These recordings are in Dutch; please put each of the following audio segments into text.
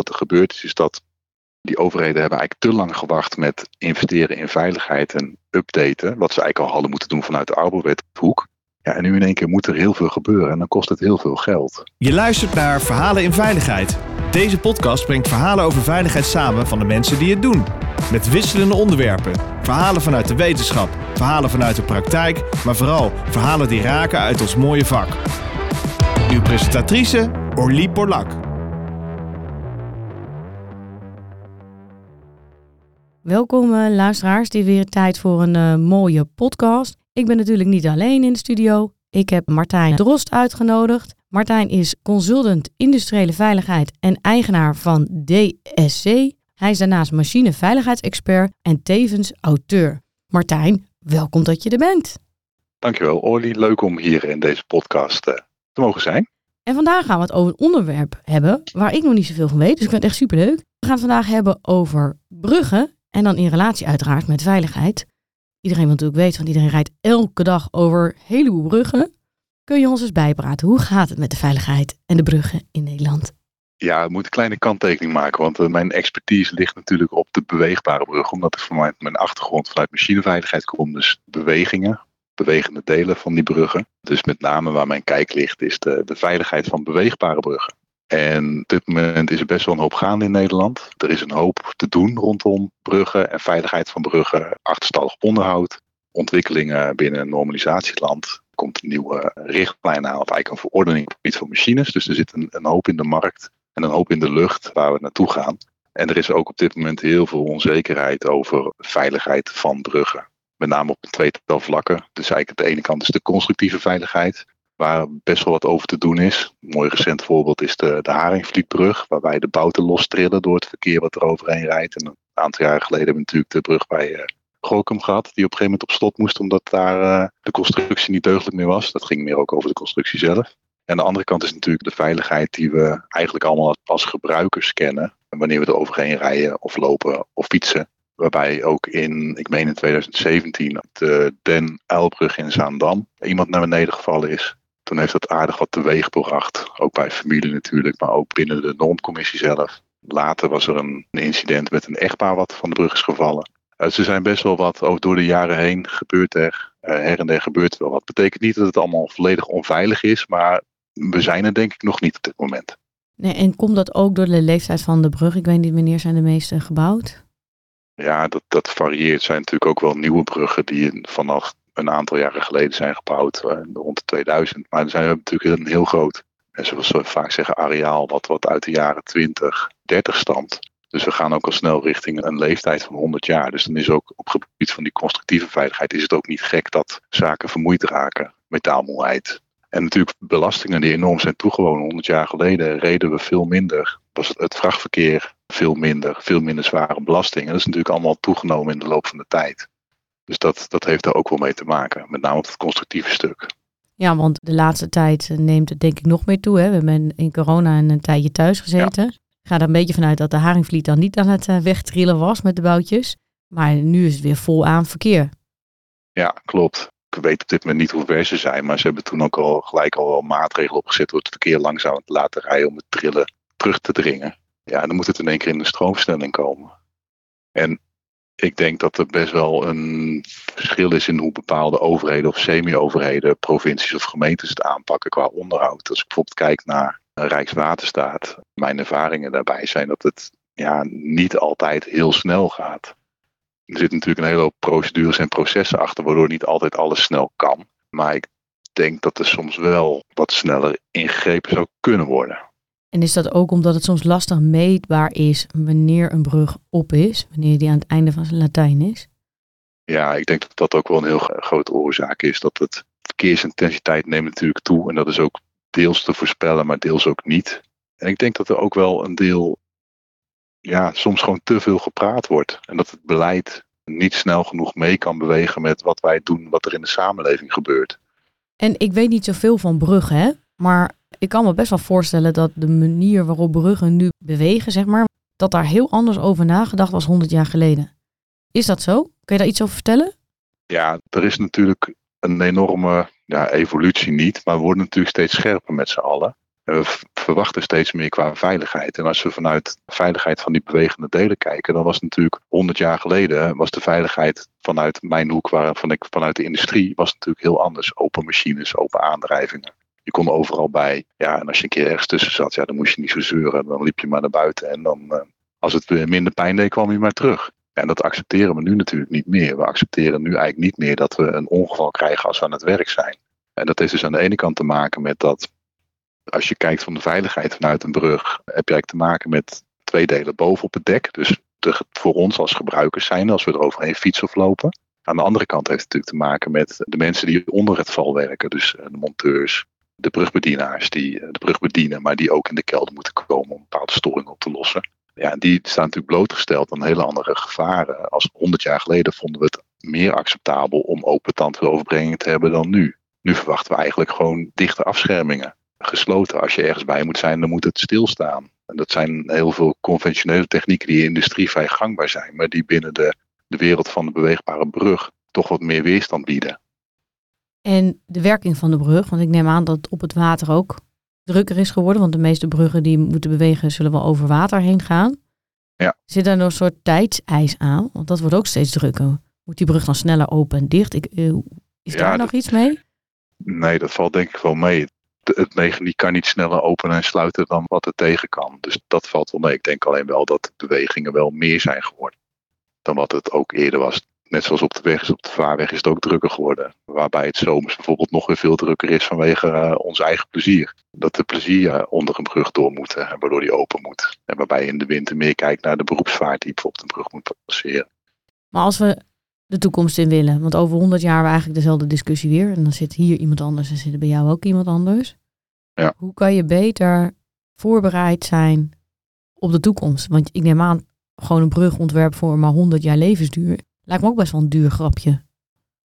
wat er gebeurd is, is dat die overheden hebben eigenlijk te lang gewacht met investeren in veiligheid en updaten. Wat ze eigenlijk al hadden moeten doen vanuit de Arbowethoek. Ja, en nu in één keer moet er heel veel gebeuren en dan kost het heel veel geld. Je luistert naar Verhalen in Veiligheid. Deze podcast brengt verhalen over veiligheid samen van de mensen die het doen. Met wisselende onderwerpen. Verhalen vanuit de wetenschap, verhalen vanuit de praktijk, maar vooral verhalen die raken uit ons mooie vak. Uw presentatrice Orlie Borlak. Welkom uh, luisteraars, dit is weer tijd voor een uh, mooie podcast. Ik ben natuurlijk niet alleen in de studio. Ik heb Martijn Drost uitgenodigd. Martijn is consultant industriële veiligheid en eigenaar van DSC. Hij is daarnaast machineveiligheidsexpert en tevens auteur. Martijn, welkom dat je er bent. Dankjewel Orly, leuk om hier in deze podcast uh, te mogen zijn. En vandaag gaan we het over een onderwerp hebben waar ik nog niet zoveel van weet, dus ik vind het echt superleuk. We gaan het vandaag hebben over bruggen en dan in relatie uiteraard met veiligheid. Iedereen wil natuurlijk weten, want iedereen rijdt elke dag over heleboel bruggen. Kun je ons eens bijpraten, hoe gaat het met de veiligheid en de bruggen in Nederland? Ja, ik moet een kleine kanttekening maken, want uh, mijn expertise ligt natuurlijk op de beweegbare brug, omdat ik van mijn achtergrond vanuit machineveiligheid kom, dus bewegingen, bewegende delen van die bruggen. Dus met name waar mijn kijk ligt is de, de veiligheid van beweegbare bruggen. En op dit moment is er best wel een hoop gaande in Nederland. Er is een hoop te doen rondom bruggen en veiligheid van bruggen, achterstallig onderhoud, ontwikkelingen binnen normalisatieland. Er komt een nieuwe richtlijn aan, of eigenlijk een verordening op het gebied van machines. Dus er zit een, een hoop in de markt en een hoop in de lucht waar we naartoe gaan. En er is ook op dit moment heel veel onzekerheid over veiligheid van bruggen. Met name op een tweetal vlakken. Dus eigenlijk aan de ene kant is de constructieve veiligheid waar best wel wat over te doen is. Een mooi recent voorbeeld is de, de Haringvlietbrug, waarbij de bouten lostrillen door het verkeer wat er overheen rijdt. En een aantal jaar geleden hebben we natuurlijk de brug bij uh, Grokum gehad, die op een gegeven moment op slot moest, omdat daar uh, de constructie niet deugdelijk meer was. Dat ging meer ook over de constructie zelf. En de andere kant is natuurlijk de veiligheid die we eigenlijk allemaal als gebruikers kennen. Wanneer we er overheen rijden of lopen of fietsen. Waarbij ook in, ik meen in 2017, de Den Uilbrug in Zaandam iemand naar beneden gevallen is. Toen heeft dat aardig wat teweeg gebracht. Ook bij familie natuurlijk, maar ook binnen de normcommissie zelf. Later was er een incident met een echtpaar wat van de brug is gevallen. Uh, ze zijn best wel wat, ook door de jaren heen gebeurt er. Uh, her en der gebeurt wel wat. Betekent niet dat het allemaal volledig onveilig is, maar we zijn er denk ik nog niet op dit moment. Nee, en komt dat ook door de leeftijd van de brug? Ik weet niet wanneer zijn de meeste gebouwd? Ja, dat, dat varieert. Er zijn natuurlijk ook wel nieuwe bruggen die vanaf een aantal jaren geleden zijn gebouwd, uh, rond de 2000. Maar er zijn natuurlijk een heel groot, en zoals we vaak zeggen, areaal wat, wat uit de jaren 20, 30 stamt. Dus we gaan ook al snel richting een leeftijd van 100 jaar. Dus dan is ook op gebied van die constructieve veiligheid is het ook niet gek dat zaken vermoeid raken. Metaalmoeheid. En natuurlijk belastingen die enorm zijn toegewonnen. 100 jaar geleden reden we veel minder. Was het vrachtverkeer veel minder. Veel minder zware belastingen. Dat is natuurlijk allemaal toegenomen in de loop van de tijd. Dus dat, dat heeft er ook wel mee te maken, met name op het constructieve stuk. Ja, want de laatste tijd neemt het denk ik nog meer toe. Hè? We hebben in corona een tijdje thuis gezeten. Ja. Ik ga er een beetje vanuit dat de Haringvliet dan niet aan het eh, wegtrillen was met de boutjes. Maar nu is het weer vol aan verkeer. Ja, klopt. Ik weet op dit moment niet hoe ver ze zijn, maar ze hebben toen ook al gelijk al wel maatregelen opgezet door het verkeer langzaam te laten rijden om het trillen terug te dringen. Ja, dan moet het in één keer in de stroomversnelling komen. En ik denk dat er best wel een verschil is in hoe bepaalde overheden of semi-overheden, provincies of gemeentes het aanpakken qua onderhoud. Als ik bijvoorbeeld kijk naar Rijkswaterstaat, mijn ervaringen daarbij zijn dat het ja, niet altijd heel snel gaat. Er zit natuurlijk een hele hoop procedures en processen achter, waardoor niet altijd alles snel kan. Maar ik denk dat er soms wel wat sneller ingegrepen zou kunnen worden. En is dat ook omdat het soms lastig meetbaar is wanneer een brug op is, wanneer die aan het einde van zijn Latijn is? Ja, ik denk dat dat ook wel een heel grote oorzaak is. Dat het verkeersintensiteit neemt natuurlijk toe en dat is ook deels te voorspellen, maar deels ook niet. En ik denk dat er ook wel een deel, ja, soms gewoon te veel gepraat wordt. En dat het beleid niet snel genoeg mee kan bewegen met wat wij doen, wat er in de samenleving gebeurt. En ik weet niet zoveel van bruggen, hè? maar ik kan me best wel voorstellen dat de manier waarop bruggen nu bewegen, zeg maar, dat daar heel anders over nagedacht was 100 jaar geleden. Is dat zo? Kun je daar iets over vertellen? Ja, er is natuurlijk een enorme ja, evolutie niet, maar we worden natuurlijk steeds scherper met z'n allen. En we verwachten steeds meer qua veiligheid. En als we vanuit de veiligheid van die bewegende delen kijken, dan was natuurlijk 100 jaar geleden was de veiligheid vanuit mijn hoek, waarvan ik vanuit de industrie, was natuurlijk heel anders. Open machines, open aandrijvingen. Je kon overal bij. Ja, en als je een keer ergens tussen zat, ja, dan moest je niet zo zeuren. Dan liep je maar naar buiten. En dan, uh, als het weer minder pijn deed, kwam je maar terug. En dat accepteren we nu natuurlijk niet meer. We accepteren nu eigenlijk niet meer dat we een ongeval krijgen als we aan het werk zijn. En dat heeft dus aan de ene kant te maken met dat als je kijkt van de veiligheid vanuit een brug, heb je eigenlijk te maken met twee delen boven op het dek. Dus de, voor ons als gebruikers zijn als we er overheen fietsen of lopen. Aan de andere kant heeft het natuurlijk te maken met de mensen die onder het val werken. Dus eh, de monteurs, de brugbedienaars die eh, de brug bedienen, maar die ook in de kelder moeten komen om bepaalde storingen op te lossen. Ja, die staan natuurlijk blootgesteld aan hele andere gevaren. Als 100 jaar geleden vonden we het meer acceptabel om open tandwieloverbrenging te hebben dan nu. Nu verwachten we eigenlijk gewoon dichte afschermingen. Gesloten, als je ergens bij moet zijn, dan moet het stilstaan. En dat zijn heel veel conventionele technieken die in de industrie vrij gangbaar zijn, maar die binnen de, de wereld van de beweegbare brug toch wat meer weerstand bieden. En de werking van de brug, want ik neem aan dat op het water ook drukker is geworden, want de meeste bruggen die moeten bewegen zullen wel over water heen gaan. Ja. Zit daar nog een soort tijdseis aan? Want dat wordt ook steeds drukker. Moet die brug dan sneller open en dicht? Ik, eh, is daar nog iets mee? Nee, dat valt denk ik wel mee. Het mechaniek kan niet sneller openen en sluiten dan wat het tegen kan. Dus dat valt wel mee. Ik denk alleen wel dat de bewegingen wel meer zijn geworden dan wat het ook eerder was net zoals op de weg is, op de vaarweg is het ook drukker geworden. Waarbij het zomers bijvoorbeeld nog weer veel drukker is vanwege uh, ons eigen plezier. Dat de plezier onder een brug door moeten, waardoor die open moet. En waarbij je in de winter meer kijkt naar de beroepsvaart die bijvoorbeeld een brug moet passeren. Maar als we de toekomst in willen, want over 100 jaar hebben we eigenlijk dezelfde discussie weer. En dan zit hier iemand anders en zit er bij jou ook iemand anders. Ja. Hoe kan je beter voorbereid zijn op de toekomst? Want ik neem aan, gewoon een brug ontwerp voor maar 100 jaar levensduur Lijkt me ook best wel een duur grapje.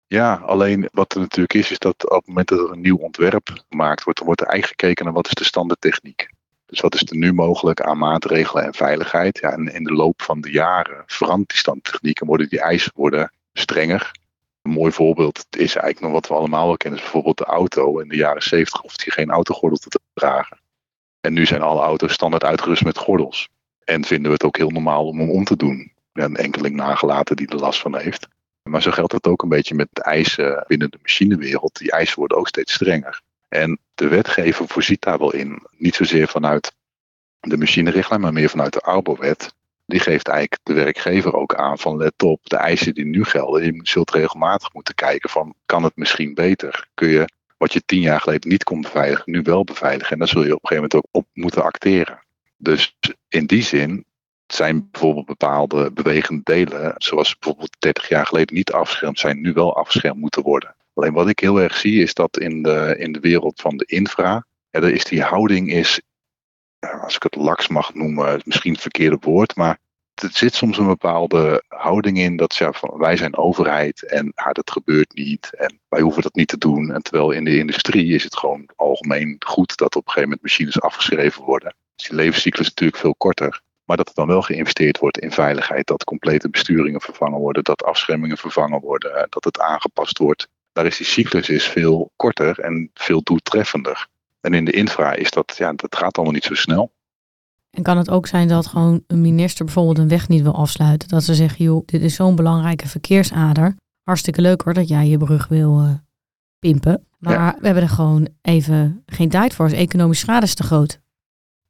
Ja, alleen wat er natuurlijk is, is dat op het moment dat er een nieuw ontwerp gemaakt wordt, dan wordt er eigenlijk gekeken naar wat is de standaardtechniek. Dus wat is er nu mogelijk aan maatregelen en veiligheid? Ja, en in de loop van de jaren verandert die standaardtechniek en worden die eisen worden strenger. Een mooi voorbeeld is eigenlijk nog wat we allemaal wel kennen, bijvoorbeeld de auto. In de jaren 70 hoefde je geen autogordel te dragen. En nu zijn alle auto's standaard uitgerust met gordels. En vinden we het ook heel normaal om hem om te doen een enkeling nagelaten die er last van heeft. Maar zo geldt het ook een beetje met eisen binnen de machinewereld. Die eisen worden ook steeds strenger. En de wetgever voorziet daar wel in. Niet zozeer vanuit de machinerichtlijn, maar meer vanuit de Arbowet. Die geeft eigenlijk de werkgever ook aan van let op, de eisen die nu gelden. Je zult regelmatig moeten kijken van kan het misschien beter? Kun je wat je tien jaar geleden niet kon beveiligen, nu wel beveiligen? En daar zul je op een gegeven moment ook op moeten acteren. Dus in die zin zijn bijvoorbeeld bepaalde bewegende delen, zoals bijvoorbeeld 30 jaar geleden niet afgeschermd zijn, nu wel afgeschermd moeten worden. Alleen wat ik heel erg zie is dat in de, in de wereld van de infra, ja, er is die houding is, als ik het laks mag noemen, misschien het verkeerde woord, maar er zit soms een bepaalde houding in dat ja, van, wij zijn overheid en ja, dat gebeurt niet en wij hoeven dat niet te doen. En terwijl in de industrie is het gewoon algemeen goed dat op een gegeven moment machines afgeschreven worden. Dus die levenscyclus is natuurlijk veel korter. Maar dat er dan wel geïnvesteerd wordt in veiligheid, dat complete besturingen vervangen worden, dat afschermingen vervangen worden, eh, dat het aangepast wordt. Daar is die cyclus is veel korter en veel doeltreffender. En in de infra is dat, ja, dat gaat allemaal niet zo snel. En kan het ook zijn dat gewoon een minister bijvoorbeeld een weg niet wil afsluiten? Dat ze zeggen, joh, dit is zo'n belangrijke verkeersader. Hartstikke leuk hoor dat jij je brug wil uh, pimpen. Maar we hebben er gewoon even geen tijd voor. De economische schade is te groot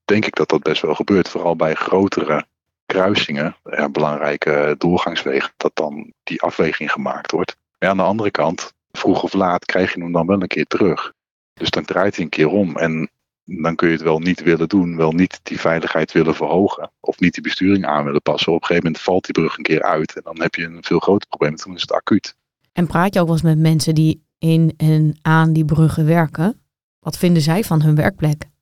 denk ik dat dat best wel gebeurt. Vooral bij grotere kruisingen, ja, belangrijke doorgangswegen, dat dan die afweging gemaakt wordt. Maar aan de andere kant, vroeg of laat krijg je hem dan wel een keer terug. Dus dan draait hij een keer om en dan kun je het wel niet willen doen, wel niet die veiligheid willen verhogen of niet die besturing aan willen passen. Op een gegeven moment valt die brug een keer uit en dan heb je een veel groter probleem. Dan is het acuut. En praat je ook wel eens met mensen die in en aan die bruggen werken? Wat vinden zij van hun werkplek?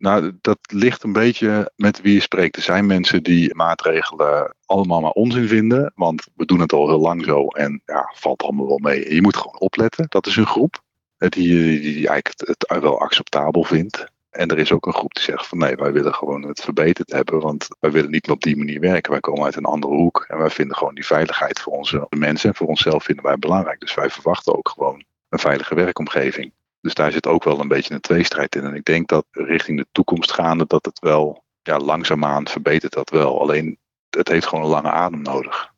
Nou, dat ligt een beetje met wie je spreekt. Er zijn mensen die maatregelen allemaal maar onzin vinden, want we doen het al heel lang zo en ja, valt allemaal wel mee. Je moet gewoon opletten, dat is een groep die, die eigenlijk het, wel acceptabel vindt. En er is ook een groep die zegt van nee, wij willen gewoon het verbeterd hebben, want wij willen niet op die manier werken. Wij komen uit een andere hoek en wij vinden gewoon die veiligheid voor onze mensen en voor onszelf vinden wij belangrijk. Dus wij verwachten ook gewoon een veilige werkomgeving. Dus daar zit ook wel een beetje een tweestrijd in. En ik denk dat richting de toekomst gaande dat het wel ja, langzaamaan verbetert dat wel. Alleen het heeft gewoon een lange adem nodig.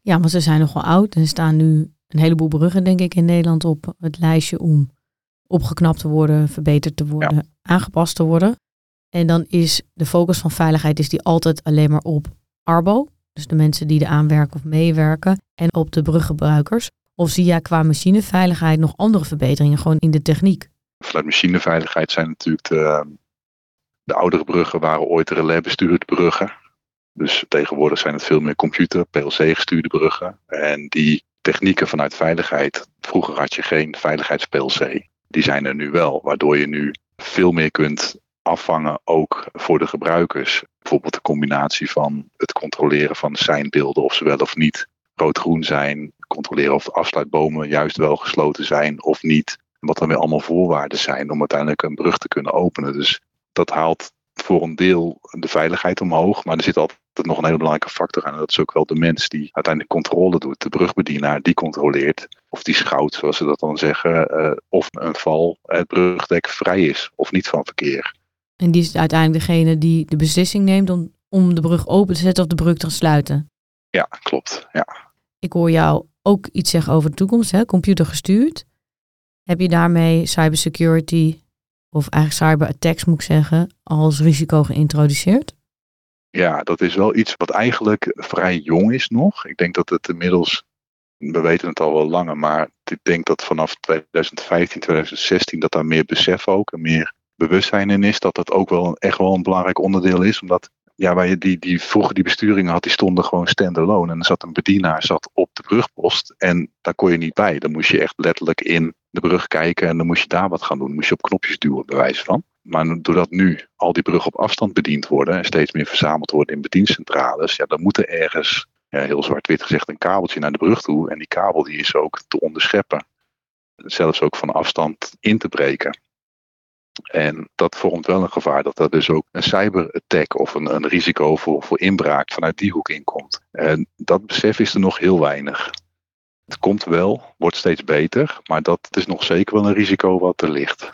Ja, want ze zijn nogal oud. Er staan nu een heleboel bruggen, denk ik, in Nederland op het lijstje om opgeknapt te worden, verbeterd te worden, aangepast te worden. En dan is de focus van veiligheid is die altijd alleen maar op Arbo, dus de mensen die er aanwerken of meewerken, en op de bruggebruikers. Of zie jij qua machineveiligheid nog andere verbeteringen, gewoon in de techniek? Vanuit machineveiligheid zijn natuurlijk de, de oudere bruggen waren ooit relais-bestuurde bruggen. Dus tegenwoordig zijn het veel meer computer, PLC-gestuurde bruggen. En die technieken vanuit veiligheid, vroeger had je geen veiligheids-PLC. Die zijn er nu wel, waardoor je nu veel meer kunt afvangen, ook voor de gebruikers. Bijvoorbeeld de combinatie van het controleren van seinbeelden, of ze wel of niet rood-groen zijn. Controleren of de afsluitbomen juist wel gesloten zijn of niet. Wat dan weer allemaal voorwaarden zijn om uiteindelijk een brug te kunnen openen. Dus dat haalt voor een deel de veiligheid omhoog. Maar er zit altijd nog een hele belangrijke factor aan. En dat is ook wel de mens die uiteindelijk controle doet. De brugbedienaar die controleert. Of die schouwt, zoals ze dat dan zeggen. Uh, of een val, het brugdek vrij is of niet van verkeer. En die is uiteindelijk degene die de beslissing neemt om, om de brug open te zetten of de brug te sluiten. Ja, klopt. Ja. Ik hoor jou ook iets zeggen over de toekomst, hè? computergestuurd. Heb je daarmee cybersecurity of eigenlijk cyberattacks moet ik zeggen, als risico geïntroduceerd? Ja, dat is wel iets wat eigenlijk vrij jong is nog. Ik denk dat het inmiddels, we weten het al wel langer, maar ik denk dat vanaf 2015, 2016 dat daar meer besef ook en meer bewustzijn in is. Dat dat ook wel echt wel een belangrijk onderdeel is. Omdat ja, waar je die, die vroeger die besturingen had, die stonden gewoon standalone. En er zat een bedienaar zat op de brugpost. En daar kon je niet bij. Dan moest je echt letterlijk in de brug kijken en dan moest je daar wat gaan doen. moest je op knopjes duwen, bewijs van. Maar doordat nu al die bruggen op afstand bediend worden en steeds meer verzameld worden in bediencentrales, ja, dan moet er ergens, ja, heel zwart-wit gezegd, een kabeltje naar de brug toe. En die kabel die is ook te onderscheppen. Zelfs ook van afstand in te breken. En dat vormt wel een gevaar dat er dus ook een cyberattack of een, een risico voor, voor inbraak vanuit die hoek inkomt. En dat besef is er nog heel weinig. Het komt wel, wordt steeds beter, maar dat is nog zeker wel een risico wat er ligt.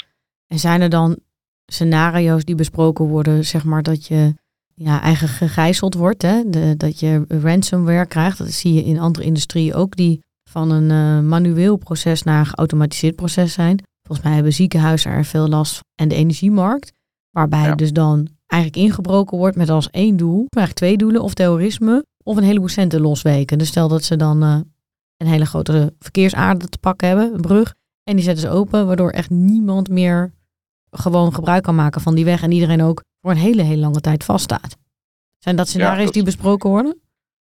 En zijn er dan scenario's die besproken worden, zeg maar dat je ja, eigen gegijzeld wordt, hè? Dat je ransomware krijgt. Dat zie je in andere industrieën ook, die van een uh, manueel proces naar een geautomatiseerd proces zijn. Volgens mij hebben ziekenhuizen er veel last van en de energiemarkt. Waarbij dus dan eigenlijk ingebroken wordt met als één doel, eigenlijk twee doelen, of terrorisme of een heleboel centen losweken. Dus stel dat ze dan uh, een hele grote verkeersaarde te pakken hebben, een brug, en die zetten ze open, waardoor echt niemand meer gewoon gebruik kan maken van die weg en iedereen ook voor een hele, hele lange tijd vaststaat. Zijn dat scenario's die besproken worden?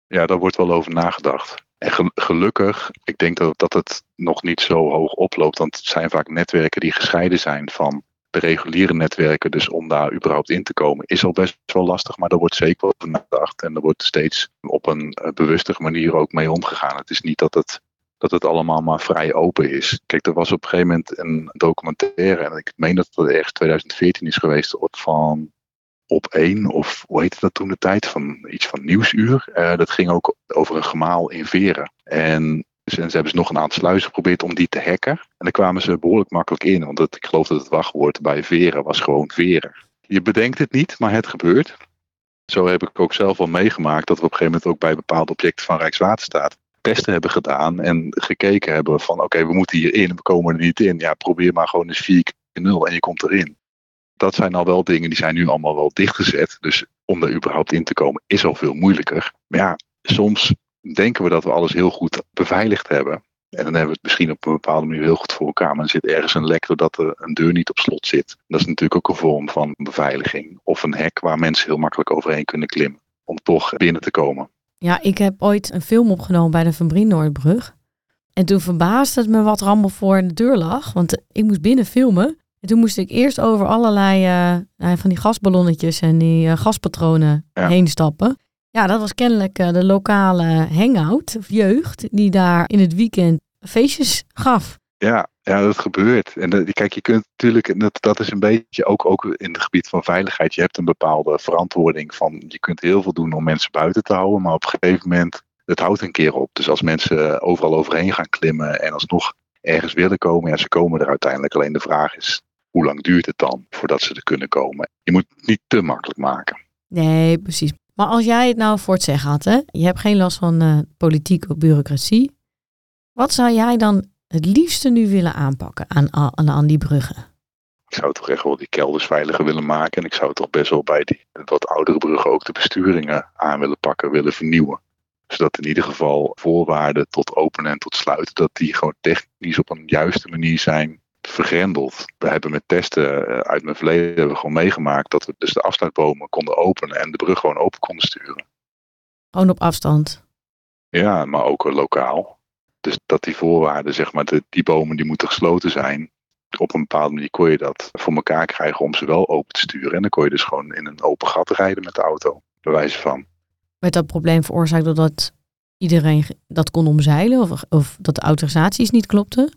Ja, daar wordt wel over nagedacht. En gelukkig, ik denk dat, dat het nog niet zo hoog oploopt, want het zijn vaak netwerken die gescheiden zijn van de reguliere netwerken. Dus om daar überhaupt in te komen is al best wel lastig, maar daar wordt zeker over nagedacht. En er wordt steeds op een eh, bewustere manier ook mee omgegaan. Het is niet dat het, dat het allemaal maar vrij open is. Kijk, er was op een gegeven moment een documentaire, en ik meen dat het ergens 2014 is geweest, van op één, of hoe heette dat toen de tijd, van iets van Nieuwsuur. Uh, dat ging ook over een gemaal in Veren. En ze, hebben ze nog een aantal sluizen geprobeerd om die te hacken. En daar kwamen ze behoorlijk makkelijk in, want ik geloof dat het wachtwoord bij Veren was gewoon Veren. Je bedenkt het niet, maar het gebeurt. Zo heb ik ook zelf al meegemaakt dat we op een gegeven moment ook bij bepaalde objecten van Rijkswaterstaat testen hebben gedaan en gekeken hebben van oké, we moeten hierin we komen er niet in. Ja, probeer maar gewoon eens 4 keer 0 en je komt erin dat zijn al wel dingen die zijn nu allemaal wel dichtgezet. Dus om er überhaupt in te komen is al veel moeilijker. Maar ja, soms denken we dat we alles heel goed beveiligd hebben. En dan hebben we het misschien op een bepaalde manier heel goed voor elkaar. Maar er zit ergens een lek doordat er een deur niet op slot zit. Dat is natuurlijk ook een vorm van beveiliging. Of een hek waar mensen heel makkelijk overheen kunnen klimmen. Om toch binnen te komen. Ja, ik heb ooit een film opgenomen bij de Van Brienoordbrug. En toen verbaasde het me wat er voor de deur lag. Want ik moest binnen filmen. En toen moest ik eerst over allerlei uh, van die gasballonnetjes en die uh, gaspatronen heen stappen. Ja, dat was kennelijk uh, de lokale hangout of jeugd die daar in het weekend feestjes gaf. Ja, ja dat gebeurt. En kijk, je kunt natuurlijk, dat, dat is een beetje ook, ook in het gebied van veiligheid. Je hebt een bepaalde verantwoording van, je kunt heel veel doen om mensen buiten te houden, maar op een gegeven moment, het houdt een keer op. Dus als mensen overal overheen gaan klimmen en alsnog ergens willen komen, ja, ze komen er uiteindelijk. Alleen de vraag is, hoe lang duurt het dan voordat ze er kunnen komen? Je moet het niet te makkelijk maken. Nee, precies. Maar als jij het nou voor het zeggen had, hè? je hebt geen last van uh, politieke bureaucratie. Wat zou jij dan het liefste nu willen aanpakken aan, aan, aan die bruggen? Ik zou toch echt wel die kelders veiliger willen maken. En ik zou toch best wel bij die wat oudere bruggen ook de besturingen aan willen pakken, willen vernieuwen. Zodat in ieder geval voorwaarden tot openen en tot sluiten, dat die gewoon technisch op een juiste manier zijn vergrendeld. We hebben met testen eh, uit mijn verleden hebben we gewoon meegemaakt dat we dus de afsluitbomen konden openen en de brug gewoon open konden sturen. Gewoon op afstand? Ja, maar ook lokaal. Dus dat die voorwaarden, zeg maar, de, die bomen die moeten gesloten zijn. Op een bepaalde manier kon je dat voor elkaar krijgen om ze wel open te sturen. En dan kon je dus gewoon in een open gat rijden met de auto, bij wijze van. Werd dat probleem veroorzaakt doordat iedereen dat kon omzeilen of, of dat de autorisaties niet klopten?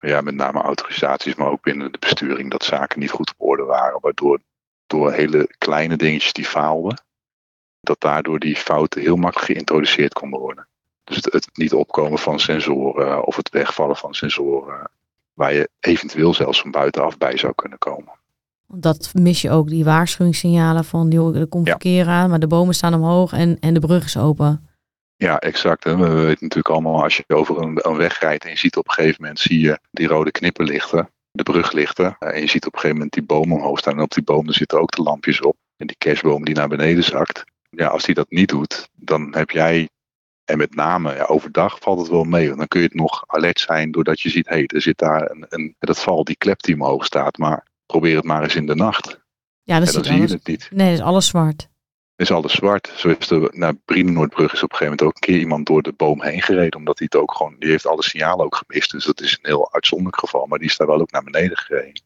Ja, met name autorisaties, maar ook binnen de besturing dat zaken niet goed op orde waren. Waardoor door hele kleine dingetjes die faalden, dat daardoor die fouten heel makkelijk geïntroduceerd konden worden. Dus het, het, niet opkomen van sensoren of het wegvallen van sensoren, waar je eventueel zelfs van buitenaf bij zou kunnen komen. Dat mis je ook, die waarschuwingssignalen van die, er komt verkeer aan, maar de bomen staan omhoog en, en de brug is open. Ja, exact. Hè. We weten natuurlijk allemaal, als je over een, een weg rijdt en je ziet op een gegeven moment zie je die rode knipperlichten, de bruglichten. En je ziet op een gegeven moment die bomen omhoog staan en op die bomen zitten ook de lampjes op. En die kerstboom die naar beneden zakt. Ja, als die dat niet doet, dan heb jij en met name ja, overdag valt het wel mee. Want dan kun je het nog alert zijn doordat je ziet, hé, hey, er zit daar een, een, dat val, die klep die omhoog staat. Maar probeer het maar eens in de nacht. Ja, dat en dan zie je het niet. Nee, dat is alles zwart. Is alles zwart. Zo is de naar Brienenoordbrug is op een gegeven moment ook een keer iemand door de boom heen gereden. Omdat hij het ook gewoon, die heeft alle signalen ook gemist. Dus dat is een heel uitzonderlijk geval. Maar die is daar wel ook naar beneden gereden.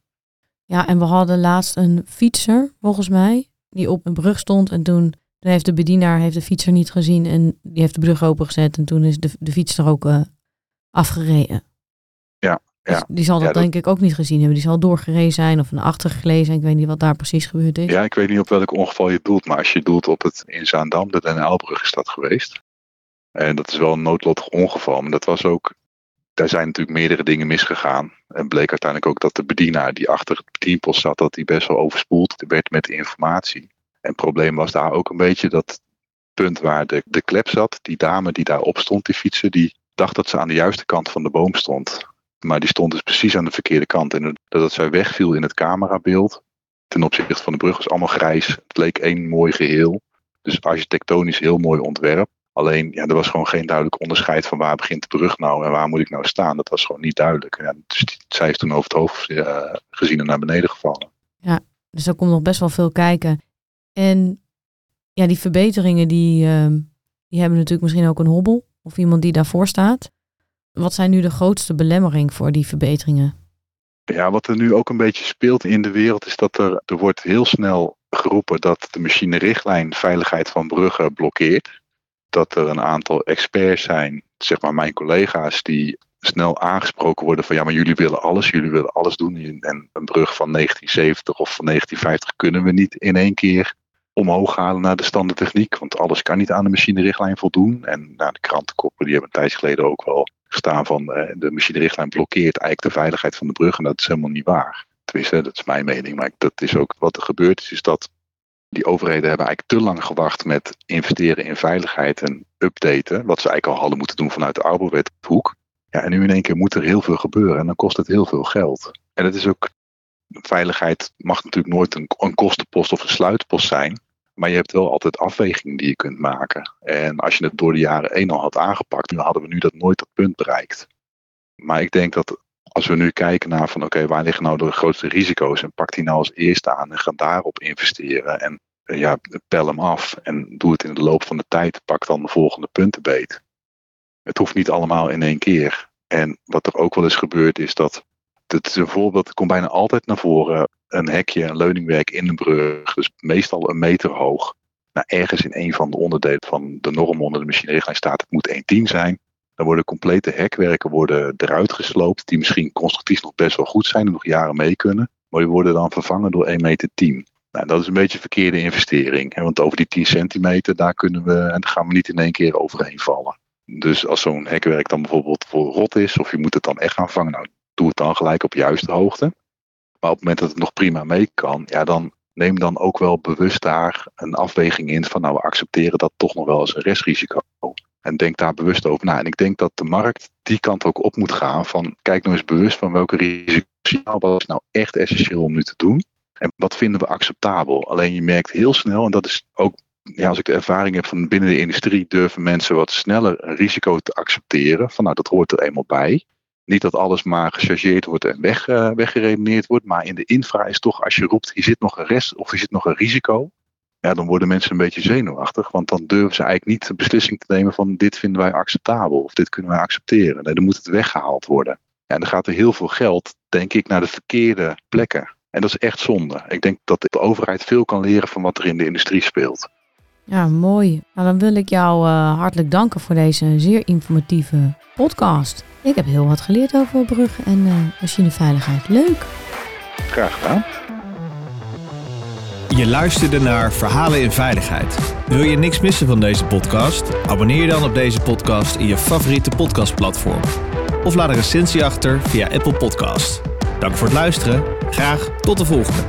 Ja, en we hadden laatst een fietser, volgens mij, die op een brug stond en toen toen heeft de bedienaar heeft de fietser niet gezien en die heeft de brug opengezet en toen is de, de fietser ook uh, afgereden. Dus ja. die zal dat, denk ik ook niet gezien hebben. Die zal doorgereden zijn of een achtergelezen zijn. Ik weet niet wat daar precies gebeurd is. Ja, ik weet niet op welk ongeval je doelt. Maar als je doelt op het in Zaandam, de Den Aalbrug is dat geweest. En dat is wel een noodlottig ongeval. Maar dat was ook, daar zijn natuurlijk meerdere dingen misgegaan. En bleek uiteindelijk ook dat de bedienaar die achter het bedienpost zat, dat die best wel overspoeld werd met informatie. En het probleem was daar ook een beetje dat punt waar de, de klep zat. Die dame die daarop stond, die fietser, die dacht dat ze aan de juiste kant van de boom stond. Maar die stond dus precies aan de verkeerde kant. En dat zij wegviel in het camerabeeld ten opzichte van de brug was allemaal grijs. Het leek één mooi geheel. Dus architectonisch heel mooi ontwerp. Alleen, ja, er was gewoon geen duidelijk onderscheid van waar begint de brug nou en waar moet ik nou staan. Dat was gewoon niet duidelijk. Ja, dus zij is toen over het hoofd uh, gezien en naar beneden gevallen. Ja, dus er komt nog best wel veel kijken. En ja, die verbeteringen die, ehm, die hebben natuurlijk misschien ook een hobbel of iemand die daarvoor staat. Wat zijn nu de grootste belemmering voor die verbeteringen? Ja, wat er nu ook een beetje speelt in de wereld is dat er, er wordt heel snel geroepen dat de machinerichtlijn veiligheid van bruggen blokkeert. Dat er een aantal experts zijn, zeg maar mijn collega's, die snel aangesproken worden van ja, maar jullie willen alles, jullie willen alles doen. En een brug van 1970 of van 1950 kunnen we niet in één keer omhoog halen naar de standaardtechniek. Want alles kan niet aan de machinerichtlijn voldoen. En nou, de krantenkoppen die hebben een tijd geleden ook wel gestaan van eh, de machinerichtlijn blokkeert eigenlijk de veiligheid van de brug. En dat is helemaal niet waar. Tenminste, dat is mijn mening. Maar dat is ook wat er gebeurd is, is dat die overheden hebben eigenlijk te lang gewacht met investeren in veiligheid en updaten. Wat ze eigenlijk al hadden moeten doen vanuit de Arbowethoek. Ja, en nu in één keer moet er heel veel gebeuren en dan kost het heel veel geld. En het is ook, veiligheid mag natuurlijk nooit een, een kostenpost of een sluitpost zijn. Maar je hebt wel altijd afwegingen die je kunt maken. En als je het door de jaren één al had aangepakt, dan hadden we nu dat nooit dat punt bereikt. Maar ik denk dat als we nu kijken naar van oké, waar liggen nou de grootste risico's en pak die nou als eerste aan en ga daarop investeren. En eh, ja, pel hem af en doe het in de loop van de tijd. Pak dan de volgende punten beet. Het hoeft niet allemaal in één keer. En wat er ook wel eens gebeurt is dat, het is een voorbeeld, het komt bijna altijd naar voren, een hekje, een leuningwerk in een brug, dus meestal een meter hoog. Nou, ergens in een van de onderdelen van de norm onder de machinerijlijn staat, het moet 1,10 zijn. Dan worden complete hekwerken worden eruit gesloopt, die misschien constructief nog best wel goed zijn en nog jaren mee kunnen. Maar die worden dan vervangen door 1,10 meter. Nou, dat is een beetje een verkeerde investering. Want over die 10 centimeter, daar kunnen we, en daar gaan we niet in één keer overheen vallen. Dus als zo'n hekwerk dan bijvoorbeeld voor rot is, of je moet het dan echt gaan vangen, nou, doe het dan gelijk op juiste hoogte. Maar op het moment dat het nog prima mee kan, ja, dan neem dan ook wel bewust daar een afweging in van nou, we accepteren dat toch nog wel als een restrisico. En denk daar bewust over na. En ik denk dat de markt die kant ook op moet gaan van kijk nou eens bewust van welke risico's wat is nou echt essentieel om nu te doen. En wat vinden we acceptabel? Alleen je merkt heel snel, en dat is ook ja, als ik de ervaring heb van binnen de industrie, durven mensen wat sneller een risico te accepteren. Van nou, dat hoort er eenmaal bij. Niet dat alles maar gechargeerd wordt en weg, uh, weggeredeneerd wordt. Maar in de infra is toch, als je roept, hier zit nog een rest of hier zit nog een risico. Ja, dan worden mensen een beetje zenuwachtig. Want dan durven ze eigenlijk niet de beslissing te nemen van dit vinden wij acceptabel. Of dit kunnen wij accepteren. Nee, dan moet het weggehaald worden. Ja, en dan gaat er heel veel geld, denk ik, naar de verkeerde plekken. En dat is echt zonde. Ik denk dat de overheid veel kan leren van wat er in de industrie speelt. Ja, mooi. Nou, dan wil ik jou uh, hartelijk danken voor deze zeer informatieve podcast. Ik heb heel wat geleerd over bruggen en uh, machineveiligheid. Leuk. Graag gedaan. Je luisterde naar Verhalen in Veiligheid. Wil je niks missen van deze podcast? Abonneer je dan op deze podcast in je favoriete podcastplatform. Of laat een recensie achter via Apple Podcast. Dank voor het luisteren. Graag tot de volgende.